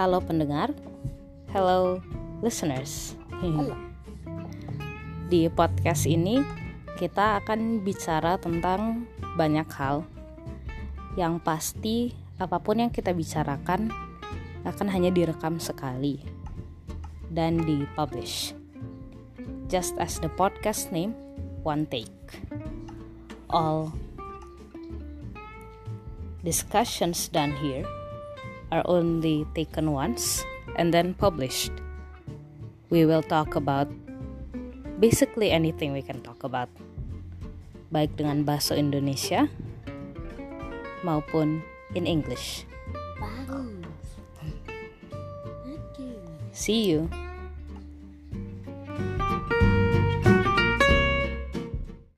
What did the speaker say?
Halo pendengar, hello listeners. Halo. Di podcast ini kita akan bicara tentang banyak hal. Yang pasti apa pun yang kita bicarakan akan hanya direkam sekali dan dipublish. Just as the podcast name, one take. All discussions done here are only taken once and then published. We will talk about basically anything we can talk about, baik dengan bahasa Indonesia maupun in English. Bagus. Oke. See you.